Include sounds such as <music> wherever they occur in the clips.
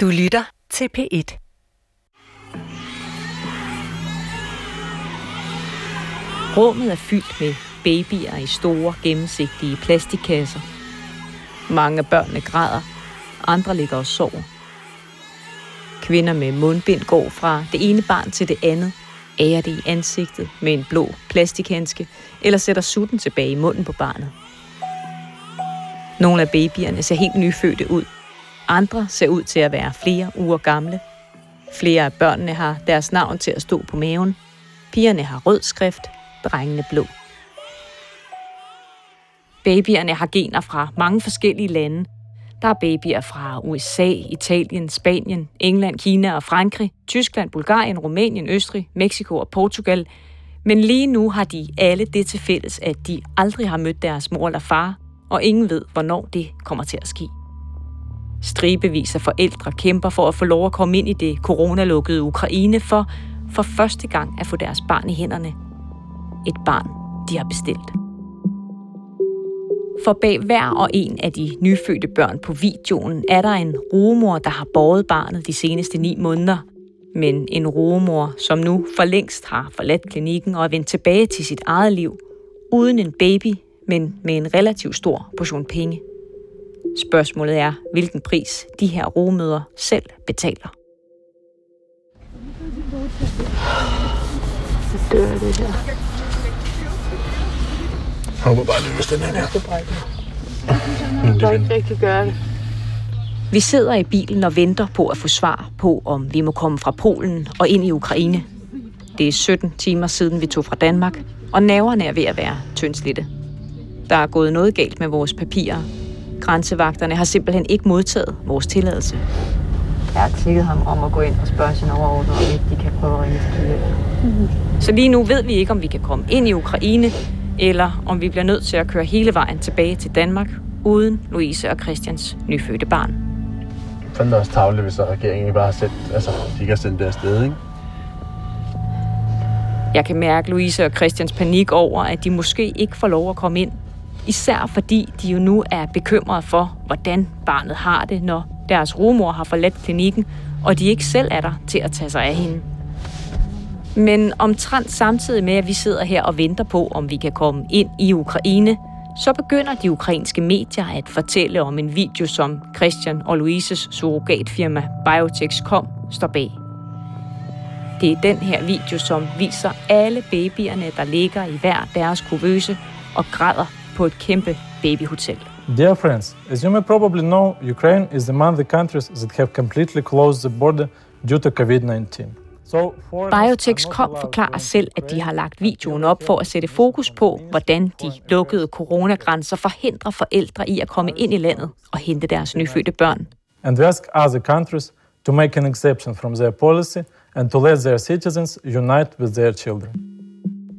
Du lytter til P1. Rummet er fyldt med babyer i store, gennemsigtige plastikkasser. Mange af børnene græder, andre ligger og sover. Kvinder med mundbind går fra det ene barn til det andet, ærer det i ansigtet med en blå plastikhandske, eller sætter sutten tilbage i munden på barnet. Nogle af babyerne ser helt nyfødte ud. Andre ser ud til at være flere uger gamle. Flere af børnene har deres navn til at stå på maven. Pigerne har rød skrift, drengene blå. Babyerne har gener fra mange forskellige lande. Der er babyer fra USA, Italien, Spanien, England, Kina og Frankrig, Tyskland, Bulgarien, Rumænien, Østrig, Mexico og Portugal. Men lige nu har de alle det til fælles, at de aldrig har mødt deres mor eller far, og ingen ved, hvornår det kommer til at ske. Stribevis af forældre kæmper for at få lov at komme ind i det coronalukkede Ukraine for for første gang at få deres barn i hænderne. Et barn, de har bestilt. For bag hver og en af de nyfødte børn på videoen er der en rumor, der har båret barnet de seneste ni måneder. Men en rumor, som nu for længst har forladt klinikken og er vendt tilbage til sit eget liv, uden en baby, men med en relativt stor portion penge. Spørgsmålet er, hvilken pris de her rumøder selv betaler. Så dør det her. Jeg håber bare, det løser den her. Jeg kan ikke rigtig gøre det. Vi sidder i bilen og venter på at få svar på, om vi må komme fra Polen og ind i Ukraine. Det er 17 timer siden, vi tog fra Danmark, og nerverne er ved at være tyndslidte. Der er gået noget galt med vores papirer. Grænsevagterne har simpelthen ikke modtaget vores tilladelse. Jeg har tikket ham om at gå ind og spørge sin overordnede, om ikke de kan prøve at ringe til hjælp. Så lige nu ved vi ikke, om vi kan komme ind i Ukraine, eller om vi bliver nødt til at køre hele vejen tilbage til Danmark, uden Louise og Christians nyfødte barn. Fandt også tavligt, hvis regeringen ikke bare har sendt, altså, de kan sende det afsted, ikke? Jeg kan mærke Louise og Christians panik over, at de måske ikke får lov at komme ind. Især fordi de jo nu er bekymrede for, hvordan barnet har det, når deres rumor har forladt klinikken, og de ikke selv er der til at tage sig af hende. Men omtrent samtidig med, at vi sidder her og venter på, om vi kan komme ind i Ukraine, så begynder de ukrainske medier at fortælle om en video, som Christian og Louises surrogatfirma Biotex.com står bag. Det er den her video, som viser alle babyerne, der ligger i hver deres kuvøse og græder på et kæmpe babyhotel. Dear friends, as you may probably know, Ukraine is among the countries that have completely closed the border due to COVID-19. So Biotech.com forklarer selv, at de har lagt videoen op for at sætte fokus på, hvordan de lukkede coronagrænser forhindrer forældre i at komme ind i landet og hente deres nyfødte børn. And we ask other countries to make an exception from their policy and to let their citizens unite with their children.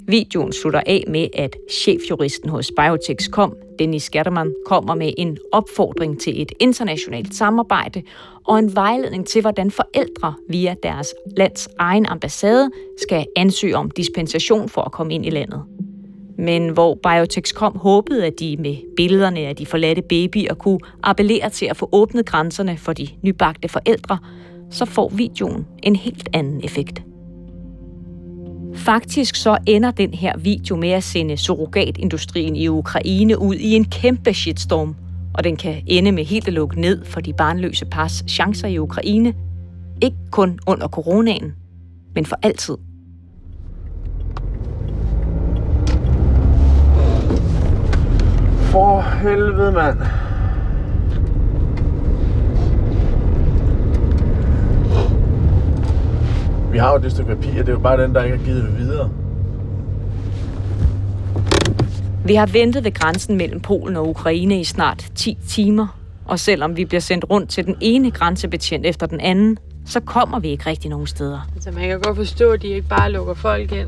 Videoen slutter af med, at chefjuristen hos Biotech.com, Dennis Skatterman, kommer med en opfordring til et internationalt samarbejde og en vejledning til, hvordan forældre via deres lands egen ambassade skal ansøge om dispensation for at komme ind i landet. Men hvor Biotech.com håbede, at de med billederne af de forladte babyer kunne appellere til at få åbnet grænserne for de nybagte forældre, så får videoen en helt anden effekt. Faktisk så ender den her video med at sende surrogatindustrien i Ukraine ud i en kæmpe shitstorm, og den kan ende med helt at lukke ned for de barnløse pars chancer i Ukraine. Ikke kun under coronaen, men for altid. For helvede, mand. Vi har jo det stykke papir, det er jo bare den, der ikke har givet det videre. Vi har ventet ved grænsen mellem Polen og Ukraine i snart 10 timer, og selvom vi bliver sendt rundt til den ene grænsebetjent efter den anden, så kommer vi ikke rigtig nogen steder. Altså, man kan godt forstå, at de ikke bare lukker folk ind.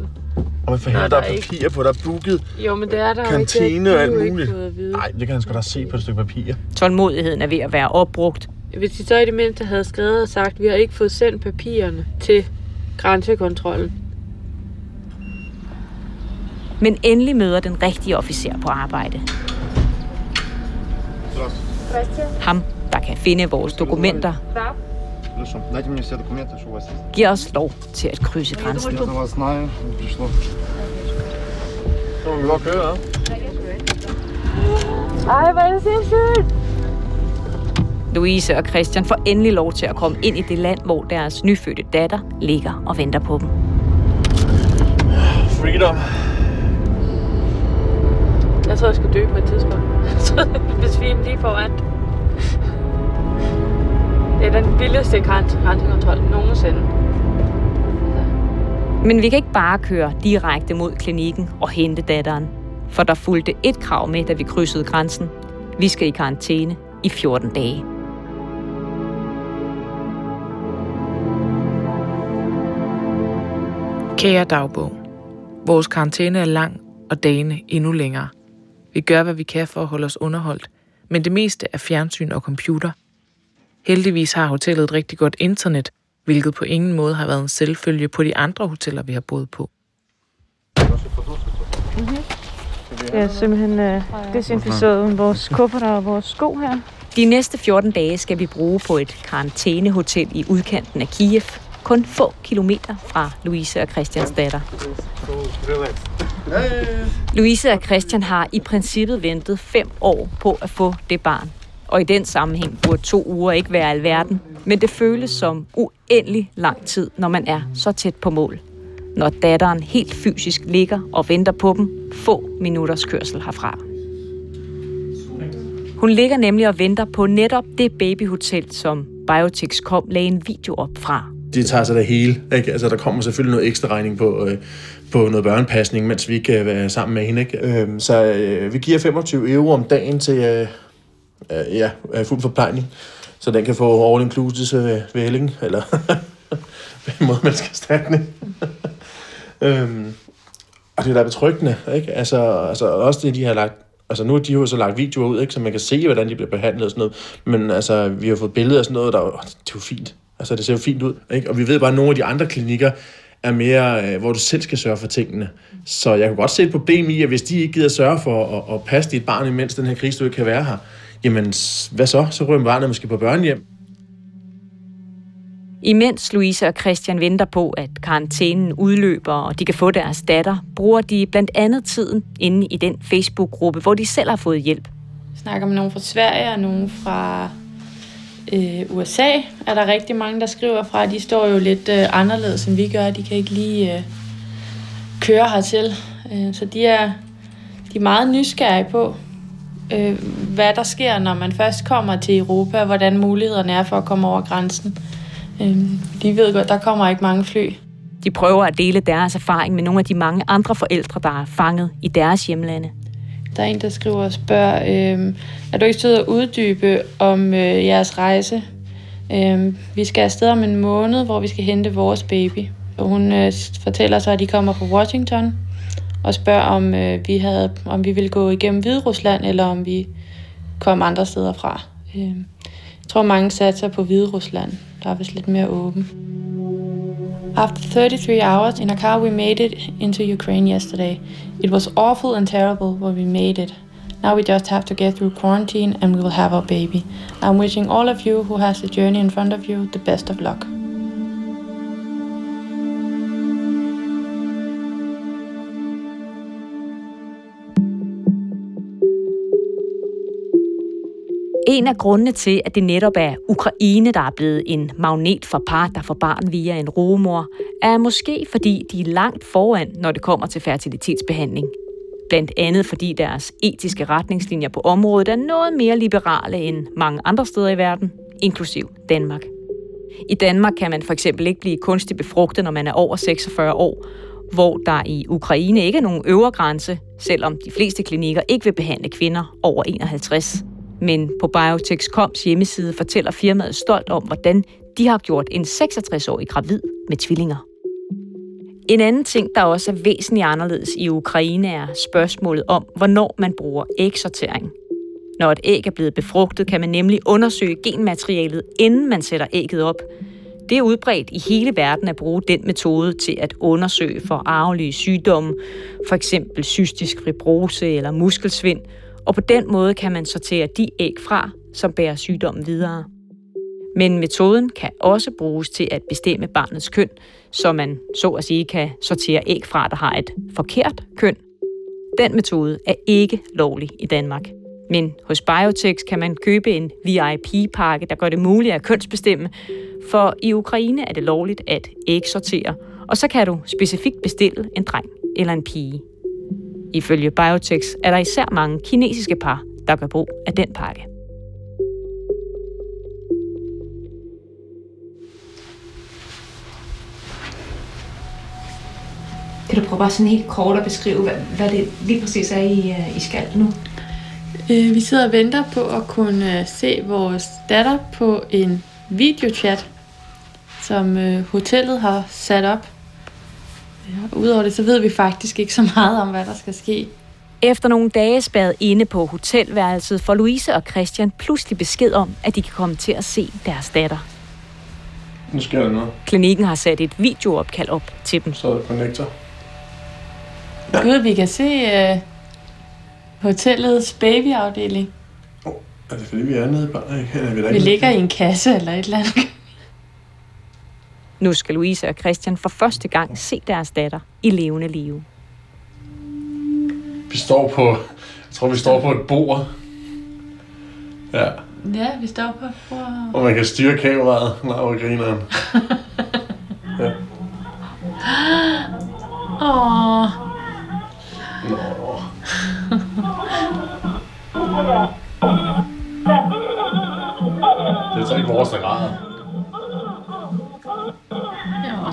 Og for helvede, der er er ikke- papir på, der er booket Jo, men det er der kantine Det og alt muligt. Nej, det kan han sgu da se på et stykke papir. Tålmodigheden er ved at være opbrugt, Hvis de så i det mindste havde skrevet og sagt, at vi har ikke fået sendt papirerne til grænsekontrollen. Men endelig møder den rigtige officer på arbejde. Ham, der kan finde vores dokumenter, giver os lov til at krydse grænsen. Ej, hvor er det sindssygt! Louise og Christian får endelig lov til at komme ind i det land, hvor deres nyfødte datter ligger og venter på dem. Freedom. Jeg tror, jeg skulle dø på et tidspunkt. <laughs> Ville besvime lige foran. Det er den vildeste græns- grænsekontrol nogensinde. Men vi kan ikke bare køre direkte mod klinikken og hente datteren. For der fulgte et krav med, da vi krydsede grænsen. Vi skal i karantæne i 14 dage. Kære dagbog. Vores karantæne er lang, og dagene endnu længere. Vi gør, hvad vi kan for at holde os underholdt, men det meste er fjernsyn og computer. Heldigvis har hotellet et rigtig godt internet, hvilket på ingen måde har været en selvfølge på de andre hoteller, vi har boet på. Jeg har simpelthen øh, desinficeret vores kufferter og vores sko her. De næste 14 dage skal vi bruge på et karantænehotel i udkanten af Kiev, kun få kilometer fra Louise og Christians datter. Louise og Christian har i princippet ventet fem år på at få det barn. Og i den sammenhæng burde to uger ikke være alverden, men det føles som uendelig lang tid, når man er så tæt på mål. Når datteren helt fysisk ligger og venter på dem, få minutters kørsel herfra. Hun ligger nemlig og venter på netop det babyhotel, som Biotix kom lagde en video op fra de tager sig det hele. Ikke? Altså, der kommer selvfølgelig noget ekstra regning på, øh, på noget børnepasning, mens vi ikke kan være sammen med hende. Ikke? Øh, så øh, vi giver 25 euro om dagen til øh, øh, ja, øh, fuld forplejning, så den kan få all inclusive øh, ved eller <laughs> hvad måde man skal erstatning. <laughs> øhm, og det er da betryggende, ikke? Altså, altså også det, de har lagt Altså nu har de jo så lagt videoer ud, ikke, så man kan se, hvordan de bliver behandlet og sådan noget. Men altså, vi har fået billeder og sådan noget, der det er jo fint. Altså, det ser jo fint ud. Ikke? Og vi ved bare, at nogle af de andre klinikker er mere, øh, hvor du selv skal sørge for tingene. Så jeg kan godt se et problem i, at hvis de ikke gider sørge for at, at passe dit barn, imens den her krigsstøtte kan være her, jamen hvad så? Så ryger barnet måske på børnehjem. Imens Louise og Christian venter på, at karantænen udløber, og de kan få deres datter, bruger de blandt andet tiden inde i den Facebook-gruppe, hvor de selv har fået hjælp. Jeg snakker med nogen fra Sverige og nogen fra øh, USA. Er der rigtig mange, der skriver fra. De står jo lidt øh, anderledes, end vi gør. De kan ikke lige øh, køre hertil. Øh, så de er, de er meget nysgerrige på, øh, hvad der sker, når man først kommer til Europa, og hvordan mulighederne er for at komme over grænsen. Øh, de ved godt, der kommer ikke mange fly. De prøver at dele deres erfaring med nogle af de mange andre forældre, der er fanget i deres hjemlande. Der er en, der skriver og spørger, øh, er du ikke sød at uddybe om øh, jeres rejse? Øh, vi skal afsted om en måned, hvor vi skal hente vores baby. Og hun øh, fortæller så, at de kommer fra Washington og spørger, om, øh, vi havde, om vi ville gå igennem Hviderusland, eller om vi kom andre steder fra. Øh, jeg tror, mange satser på Hviderusland. Der er vist lidt mere åben. After 33 hours in a car, we made it into Ukraine yesterday. It was awful and terrible, but we made it. Now we just have to get through quarantine and we will have our baby. I'm wishing all of you who has the journey in front of you the best of luck. En af grundene til, at det netop er Ukraine, der er blevet en magnet for par, der får barn via en rumor, er måske fordi de er langt foran, når det kommer til fertilitetsbehandling. Blandt andet fordi deres etiske retningslinjer på området er noget mere liberale end mange andre steder i verden, inklusiv Danmark. I Danmark kan man for eksempel ikke blive kunstigt befrugtet, når man er over 46 år, hvor der i Ukraine ikke er nogen øvre grænse, selvom de fleste klinikker ikke vil behandle kvinder over 51. Men på Biotech.coms hjemmeside fortæller firmaet stolt om, hvordan de har gjort en 66-årig gravid med tvillinger. En anden ting, der også er væsentligt anderledes i Ukraine, er spørgsmålet om, hvornår man bruger ægsortering. Når et æg er blevet befrugtet, kan man nemlig undersøge genmaterialet, inden man sætter ægget op. Det er udbredt i hele verden at bruge den metode til at undersøge for arvelige sygdomme, for eksempel cystisk fibrose eller muskelsvind, og på den måde kan man sortere de æg fra, som bærer sygdommen videre. Men metoden kan også bruges til at bestemme barnets køn, så man så at sige kan sortere æg fra, der har et forkert køn. Den metode er ikke lovlig i Danmark. Men hos Biotex kan man købe en VIP-pakke, der gør det muligt at kønsbestemme, for i Ukraine er det lovligt at ægsortere, og så kan du specifikt bestille en dreng eller en pige. Ifølge Biotex er der især mange kinesiske par, der gør brug af den pakke. Kan du prøve bare sådan helt kort at beskrive, hvad, hvad det lige præcis er, I, I skal nu? Øh, vi sidder og venter på at kunne øh, se vores datter på en videochat, som øh, hotellet har sat op. Udover det, så ved vi faktisk ikke så meget om, hvad der skal ske. Efter nogle dage spadet inde på hotelværelset, får Louise og Christian pludselig besked om, at de kan komme til at se deres datter. Nu sker der noget. Klinikken har sat et videoopkald op til dem. Så er der connector. Ja. Gud, vi kan se øh, hotellets babyafdeling. Oh, er det fordi, vi er nede i bar? Ikke? Er vi, Vi ligger i en kasse eller et eller andet. Nu skal Louise og Christian for første gang se deres datter i levende live. Vi står på... Jeg tror, vi står på et bord. Ja, Ja, vi står på wow. og man kan styre kameraet. Laura grineren. Ja. Åh, Nå. Det er så ikke vores, der græder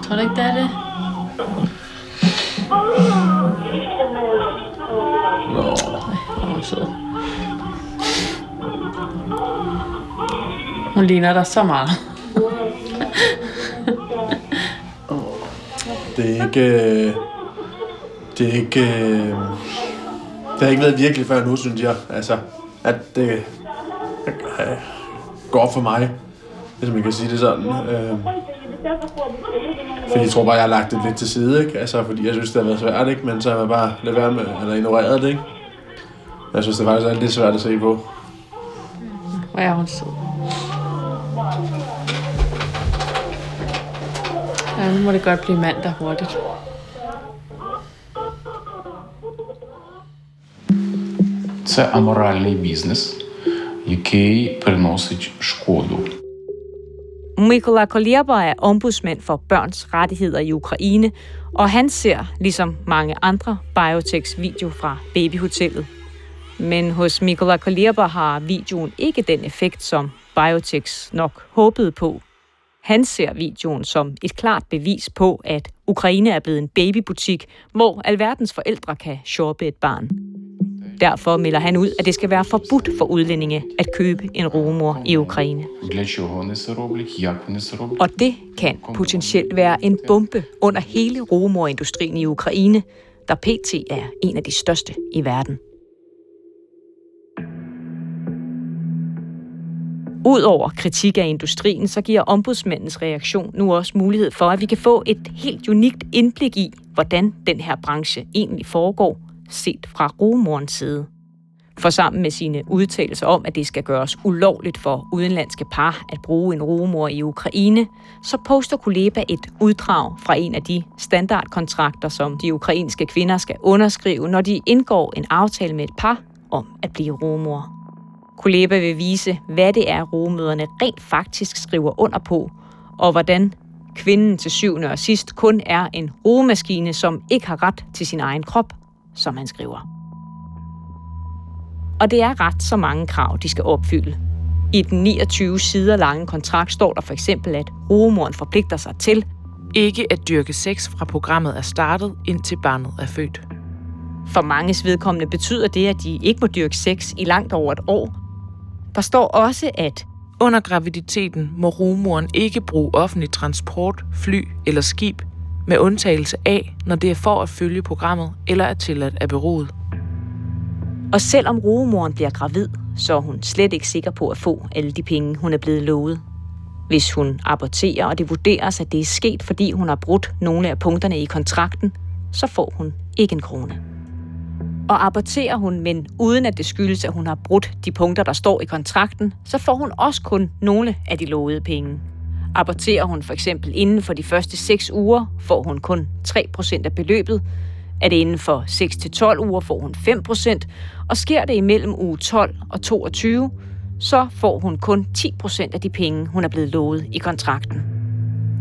tror du ikke, det er det. Nå. Ej, hun sød. Hun ligner dig så meget. Det er ikke... Øh, det er ikke... Øh, det har ikke været virkelig før nu, synes jeg. Altså, at det øh, går op for mig, hvis man kan sige det sådan. Øh, fordi jeg tror bare, jeg har lagt det lidt til side, ikke? Altså, fordi jeg synes, det har været svært, ikke? Men så har jeg bare lade være med, eller ignoreret det, ikke? Jeg synes, det faktisk er lidt svært at se på. Hvor er hun sød. Ja, nu må det godt blive mandag hurtigt. Це аморальний бізнес, який приносить шкоду. Mikola Kolierber er ombudsmand for børns rettigheder i Ukraine, og han ser, ligesom mange andre, Biotex video fra babyhotellet. Men hos Mikola Kolierber har videoen ikke den effekt, som Biotex nok håbede på. Han ser videoen som et klart bevis på, at Ukraine er blevet en babybutik, hvor alverdens forældre kan shoppe et barn. Derfor melder han ud, at det skal være forbudt for udlændinge at købe en rumor i Ukraine. Og det kan potentielt være en bombe under hele rumorindustrien i Ukraine, der pt. er en af de største i verden. Udover kritik af industrien, så giver ombudsmændens reaktion nu også mulighed for, at vi kan få et helt unikt indblik i, hvordan den her branche egentlig foregår, set fra rumorens side. For sammen med sine udtalelser om, at det skal gøres ulovligt for udenlandske par at bruge en rumor i Ukraine, så poster Kuleba et uddrag fra en af de standardkontrakter, som de ukrainske kvinder skal underskrive, når de indgår en aftale med et par om at blive rumor. Kuleba vil vise, hvad det er, rumøderne rent faktisk skriver under på, og hvordan kvinden til syvende og sidst kun er en rugemaskine, som ikke har ret til sin egen krop, som han skriver. Og det er ret så mange krav, de skal opfylde. I den 29 sider lange kontrakt står der for eksempel, at rugemoren forpligter sig til Ikke at dyrke sex fra programmet er startet, indtil barnet er født. For manges vedkommende betyder det, at de ikke må dyrke sex i langt over et år. Der står også, at Under graviditeten må rugemoren ikke bruge offentlig transport, fly eller skib, med undtagelse af, når det er for at følge programmet eller er tilladt af beroet. og selvom rugemoren bliver gravid, så er hun slet ikke sikker på at få alle de penge, hun er blevet lovet. Hvis hun aborterer, og det vurderes, at det er sket, fordi hun har brudt nogle af punkterne i kontrakten, så får hun ikke en krone. Og aborterer hun, men uden at det skyldes, at hun har brudt de punkter, der står i kontrakten, så får hun også kun nogle af de lovede penge. Aborterer hun for eksempel inden for de første 6 uger, får hun kun 3% af beløbet. Er det inden for 6-12 uger, får hun 5%, og sker det imellem uge 12 og 22, så får hun kun 10% af de penge, hun er blevet lovet i kontrakten.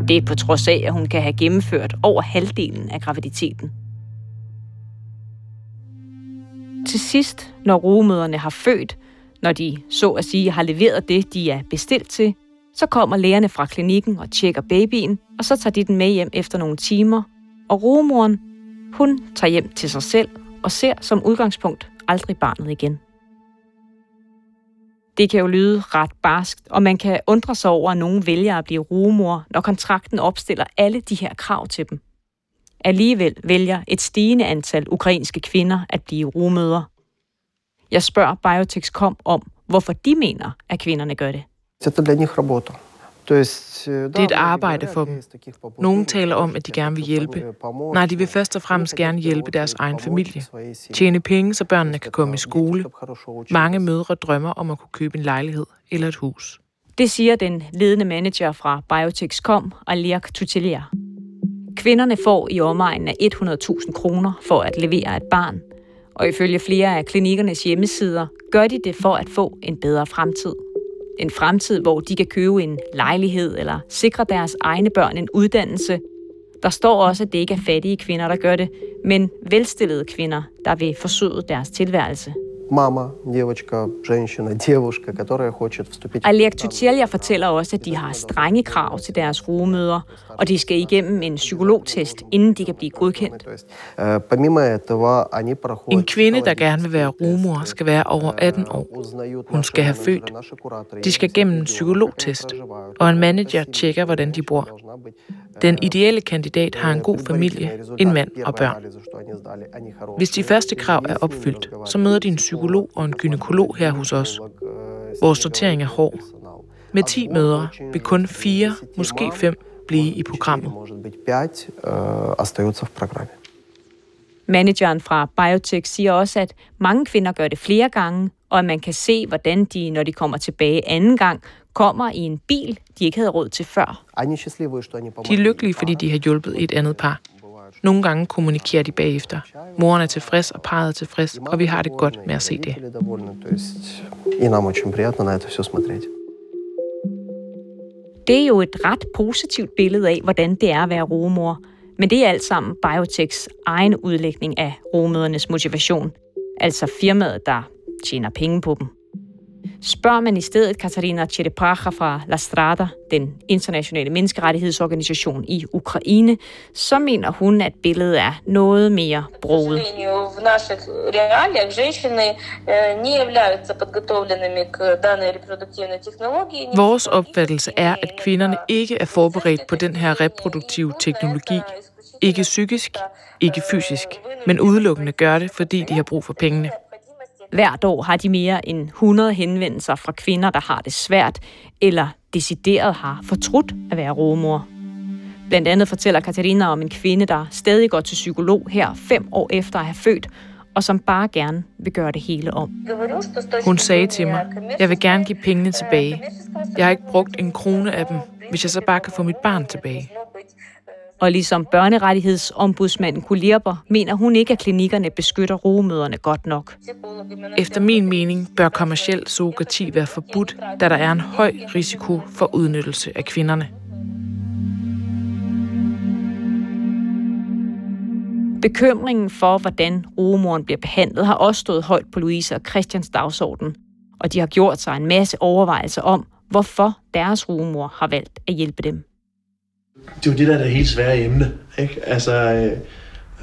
Det er på trods af, at hun kan have gennemført over halvdelen af graviditeten. Til sidst, når rugemøderne har født, når de så at sige har leveret det, de er bestilt til, så kommer lægerne fra klinikken og tjekker babyen, og så tager de den med hjem efter nogle timer. Og rumoren, hun tager hjem til sig selv og ser som udgangspunkt aldrig barnet igen. Det kan jo lyde ret barskt, og man kan undre sig over, at nogen vælger at blive rumor, når kontrakten opstiller alle de her krav til dem. Alligevel vælger et stigende antal ukrainske kvinder at blive rumødre. Jeg spørger Biotex.com om, hvorfor de mener, at kvinderne gør det. Det er et arbejde for dem. Nogle taler om, at de gerne vil hjælpe. Nej, de vil først og fremmest gerne hjælpe deres egen familie. Tjene penge, så børnene kan komme i skole. Mange mødre drømmer om at kunne købe en lejlighed eller et hus. Det siger den ledende manager fra Biotech.com, Aliak Tutelia. Kvinderne får i omegnen af 100.000 kroner for at levere et barn. Og ifølge flere af klinikernes hjemmesider gør de det for at få en bedre fremtid. En fremtid, hvor de kan købe en lejlighed eller sikre deres egne børn en uddannelse. Der står også, at det ikke er fattige kvinder, der gør det, men velstillede kvinder, der vil forsøge deres tilværelse Мама, девочка, женщина, девушка, которая хочет вступить... Aliak Tutelia fortæller også, at de har strenge krav til deres rugemøder, og de skal igennem en psykologtest, inden de kan blive godkendt. Э, Помимо этого, они проходят... En kvinde, der gerne vil være rumor, skal være over 18 år. Hun skal have født. De skal gennem en psykologtest, og en manager tjekker, hvordan de bor. Den ideelle kandidat har en god familie, en mand og børn. Hvis de første krav er opfyldt, så møder de en psykolog psykolog og en gynekolog her hos os. Vores sortering er hård. Med 10 mødre vil kun 4, måske 5, blive i programmet. Manageren fra Biotech siger også, at mange kvinder gør det flere gange, og at man kan se, hvordan de, når de kommer tilbage anden gang, kommer i en bil, de ikke havde råd til før. De er lykkelige, fordi de har hjulpet et andet par. Nogle gange kommunikerer de bagefter. Moren er tilfreds, og parret er tilfreds, og vi har det godt med at se det. Det er jo et ret positivt billede af, hvordan det er at være romor. Men det er alt sammen Biotechs egen udlægning af romødernes motivation. Altså firmaet, der tjener penge på dem. Spørger man i stedet Katarina Tcherepacha fra La Strada, den internationale menneskerettighedsorganisation i Ukraine, så mener hun, at billedet er noget mere broet. Vores opfattelse er, at kvinderne ikke er forberedt på den her reproduktive teknologi, ikke psykisk, ikke fysisk, men udelukkende gør det, fordi de har brug for pengene. Hvert år har de mere end 100 henvendelser fra kvinder, der har det svært, eller decideret har fortrudt at være rugemor. Blandt andet fortæller Katarina om en kvinde, der stadig går til psykolog her fem år efter at have født, og som bare gerne vil gøre det hele om. Hun sagde til mig, jeg vil gerne give pengene tilbage. Jeg har ikke brugt en krone af dem, hvis jeg så bare kan få mit barn tilbage. Og ligesom børnerettighedsombudsmanden Kulirber, mener hun ikke, at klinikkerne beskytter rugemøderne godt nok. Efter min mening bør kommersiel surrogati være forbudt, da der er en høj risiko for udnyttelse af kvinderne. Bekymringen for, hvordan rugemoren bliver behandlet, har også stået højt på Louise og Christians dagsorden. Og de har gjort sig en masse overvejelser om, hvorfor deres rugemor har valgt at hjælpe dem. Det er jo det, der er det helt svære emne, ikke? Altså,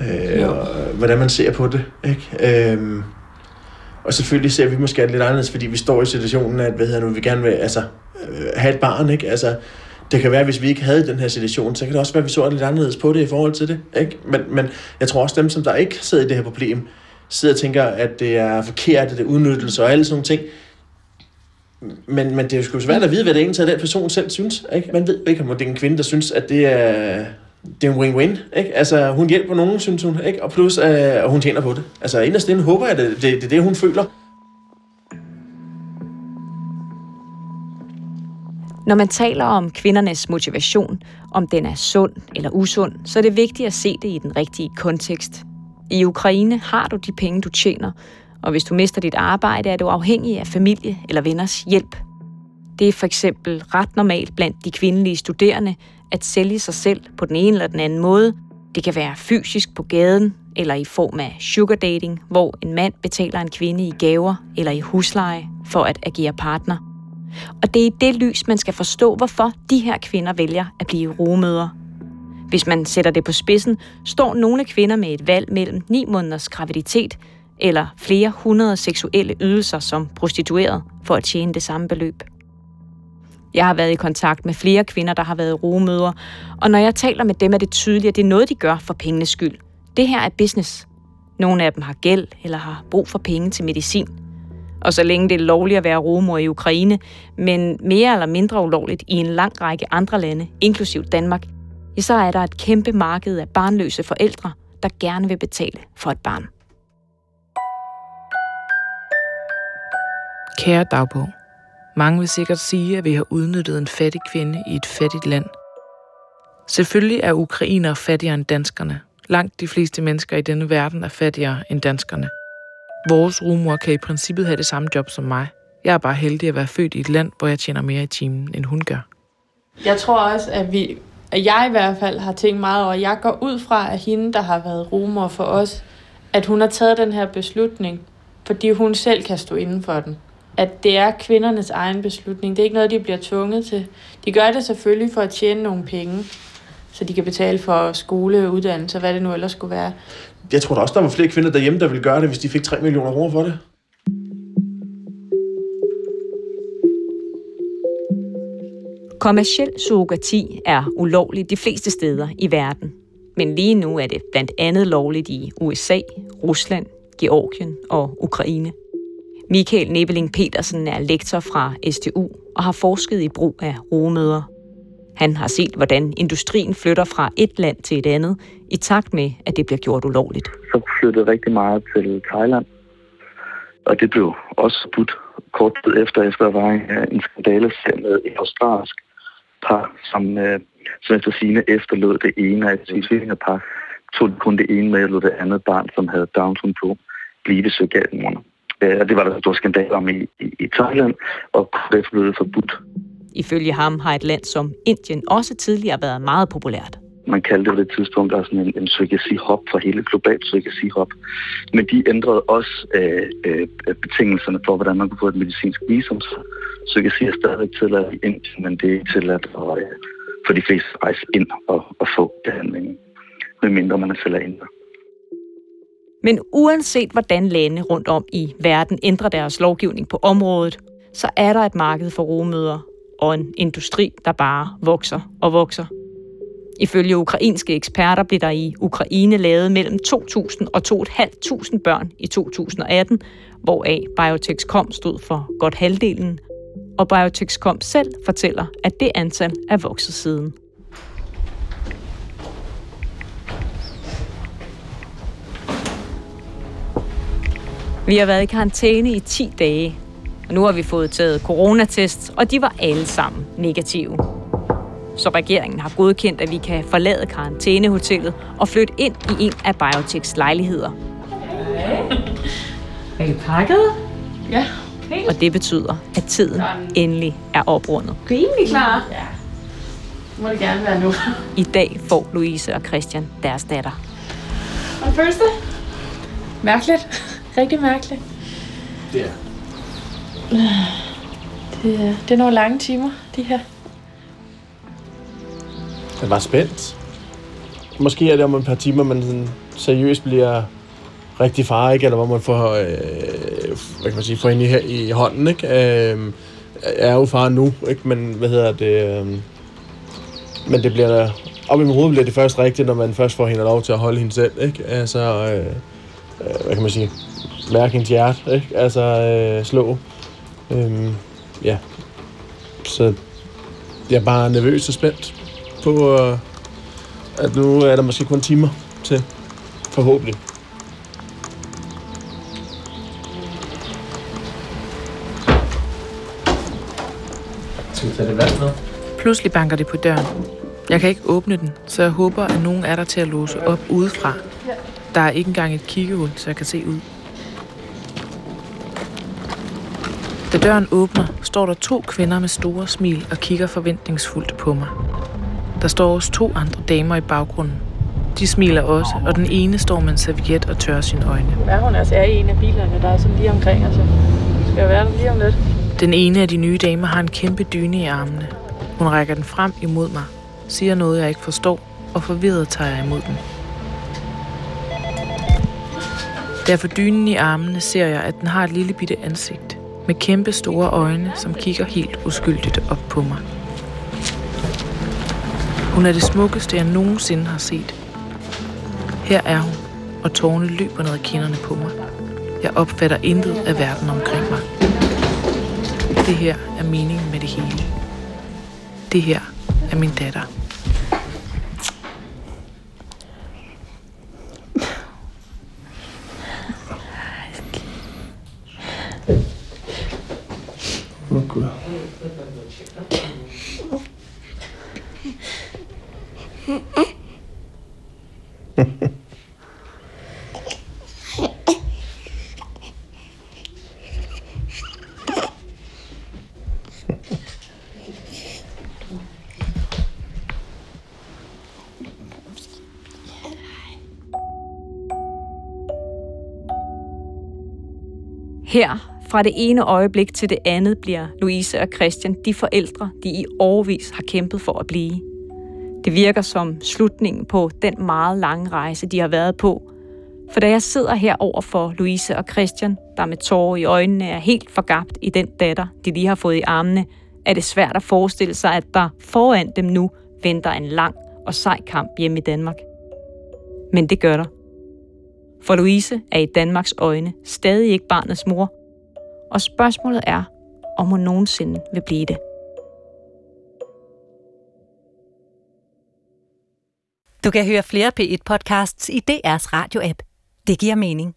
øh, øh, og, hvordan man ser på det, ikke? Øhm, og selvfølgelig ser vi måske lidt anderledes, fordi vi står i situationen, at hvad hedder nu, vi gerne vil altså, øh, have et barn, ikke? Altså, det kan være, hvis vi ikke havde den her situation, så kan det også være, at vi så lidt anderledes på det i forhold til det, ikke? Men, men jeg tror også, dem, som der ikke sidder i det her problem, sidder og tænker, at det er forkert, at det er udnyttelse og alle sådan nogle ting, men, men det er jo svært at vide, hvad det egentlig er, den person selv synes. Ikke? Man ved ikke, om det er en kvinde, der synes, at det er det er en win-win, ikke? Altså, hun hjælper nogen, synes hun, ikke? Og plus, at øh, hun tjener på det. Altså, inderst inde håber jeg, det, det, det er det, hun føler. Når man taler om kvindernes motivation, om den er sund eller usund, så er det vigtigt at se det i den rigtige kontekst. I Ukraine har du de penge, du tjener, og hvis du mister dit arbejde, er du afhængig af familie eller venners hjælp. Det er for eksempel ret normalt blandt de kvindelige studerende at sælge sig selv på den ene eller den anden måde. Det kan være fysisk på gaden, eller i form af sugar dating, hvor en mand betaler en kvinde i gaver eller i husleje for at agere partner. Og det er i det lys, man skal forstå, hvorfor de her kvinder vælger at blive rumøder. Hvis man sætter det på spidsen, står nogle kvinder med et valg mellem 9 måneders graviditet eller flere hundrede seksuelle ydelser som prostitueret for at tjene det samme beløb. Jeg har været i kontakt med flere kvinder, der har været rumøder, og når jeg taler med dem, er det tydeligt, at det er noget, de gør for pengenes skyld. Det her er business. Nogle af dem har gæld eller har brug for penge til medicin. Og så længe det er lovligt at være rumor i Ukraine, men mere eller mindre ulovligt i en lang række andre lande, inklusiv Danmark, ja, så er der et kæmpe marked af barnløse forældre, der gerne vil betale for et barn. Kære dagbog. Mange vil sikkert sige, at vi har udnyttet en fattig kvinde i et fattigt land. Selvfølgelig er ukrainere fattigere end danskerne. Langt de fleste mennesker i denne verden er fattigere end danskerne. Vores rumor kan i princippet have det samme job som mig. Jeg er bare heldig at være født i et land, hvor jeg tjener mere i timen, end hun gør. Jeg tror også, at vi, at jeg i hvert fald har tænkt meget over, jeg går ud fra, at hende, der har været rumor for os, at hun har taget den her beslutning, fordi hun selv kan stå inden for den at det er kvindernes egen beslutning. Det er ikke noget, de bliver tvunget til. De gør det selvfølgelig for at tjene nogle penge, så de kan betale for skole, uddannelse, hvad det nu ellers skulle være. Jeg tror da også, der var flere kvinder derhjemme, der ville gøre det, hvis de fik 3 millioner kroner for det. Kommersiel surrogati er ulovligt de fleste steder i verden. Men lige nu er det blandt andet lovligt i USA, Rusland, Georgien og Ukraine. Michael Nebeling Petersen er lektor fra STU og har forsket i brug af rogemøder. Han har set, hvordan industrien flytter fra et land til et andet, i takt med, at det bliver gjort ulovligt. Så flyttede rigtig meget til Thailand, og det blev også forbudt kort tid efter, efter der var en, øh, skandale med et australsk par, som, øh, som efter sine efterlod det ene af sine tvillingepar, tog kun det ene med, og lod det andet barn, som havde Down syndrom, blive psykiatermorder. Øh, og det var der stor skandal om i, i, i Thailand, og det blev forbudt. Ifølge ham har et land som Indien også tidligere været meget populært. Man kaldte det på det tidspunkt sådan en, en psykiatri-hop for hele globalt psykiatri-hop. Men de ændrede også øh, øh, betingelserne for, hvordan man kunne få et medicinsk visum. Så psykiatri er stadig tilladt i Indien, men det er ikke tilladt at, øh, for de fleste rejse ind og, og få behandling, medmindre man er selv er indre. Men uanset hvordan lande rundt om i verden ændrer deres lovgivning på området, så er der et marked for rogemøder og en industri, der bare vokser og vokser. Ifølge ukrainske eksperter blev der i Ukraine lavet mellem 2.000 og 2.500 børn i 2018, hvoraf Biotexcom stod for godt halvdelen. Og Biotexcom selv fortæller, at det antal er vokset siden. Vi har været i karantæne i 10 dage, og nu har vi fået taget coronatest, og de var alle sammen negative. Så regeringen har godkendt, at vi kan forlade karantænehotellet og flytte ind i en af Biotechs lejligheder. <laughs> Er I pakket? Ja. Og det betyder, at tiden endelig er oprundet. Rimelig klar. Ja. Må det gerne være nu. I dag får Louise og Christian deres datter. Og første? Mærkeligt. Rigtig mærkeligt. Det er. Det, er, det er nogle lange timer, de her. Jeg var spændt. Måske er det om et par timer, man sådan seriøst bliver rigtig far, ikke? Eller hvor man får, øh, hvad kan man sige, får ind i, i hånden, ikke? Øh, jeg er jo far nu, ikke? Men hvad hedder det? Øh, men det bliver der, op i min hoved bliver det først rigtigt, når man først får hende lov til at holde hende selv, ikke? Altså, øh, øh, hvad kan man sige? Mærke hendes hjerte, ikke? Altså øh, slå. Øhm, ja. Så jeg er bare nervøs og spændt på, øh, at nu er der måske kun timer til, forhåbentlig. Skal vi tage det vand med? Pludselig banker det på døren. Jeg kan ikke åbne den, så jeg håber, at nogen er der til at låse op udefra. Der er ikke engang et kiggehul, så jeg kan se ud. Da døren åbner, står der to kvinder med store smil og kigger forventningsfuldt på mig. Der står også to andre damer i baggrunden. De smiler også, og den ene står med en serviet og tørrer sine øjne. Er hun altså er i en af bilerne, der er sådan lige omkring os. Skal jeg være der lige om lidt? Den ene af de nye damer har en kæmpe dyne i armene. Hun rækker den frem imod mig, siger noget, jeg ikke forstår, og forvirret tager jeg imod den. Der for dynen i armene ser jeg, at den har et lille bitte ansigt, med kæmpe store øjne, som kigger helt uskyldigt op på mig. Hun er det smukkeste, jeg nogensinde har set. Her er hun, og tårne løber ned ad kinderne på mig. Jeg opfatter intet af verden omkring mig. Det her er meningen med det hele. Det her er min datter. Her, fra det ene øjeblik til det andet, bliver Louise og Christian de forældre, de i årvis har kæmpet for at blive. Det virker som slutningen på den meget lange rejse, de har været på. For da jeg sidder her over for Louise og Christian, der med tårer i øjnene er helt forgabt i den datter, de lige har fået i armene, er det svært at forestille sig, at der foran dem nu venter en lang og sej kamp hjemme i Danmark. Men det gør der. For Louise er i Danmarks øjne stadig ikke barnets mor, og spørgsmålet er, om hun nogensinde vil blive det. Du kan høre flere P1-podcasts i DR's radio-app. Det giver mening.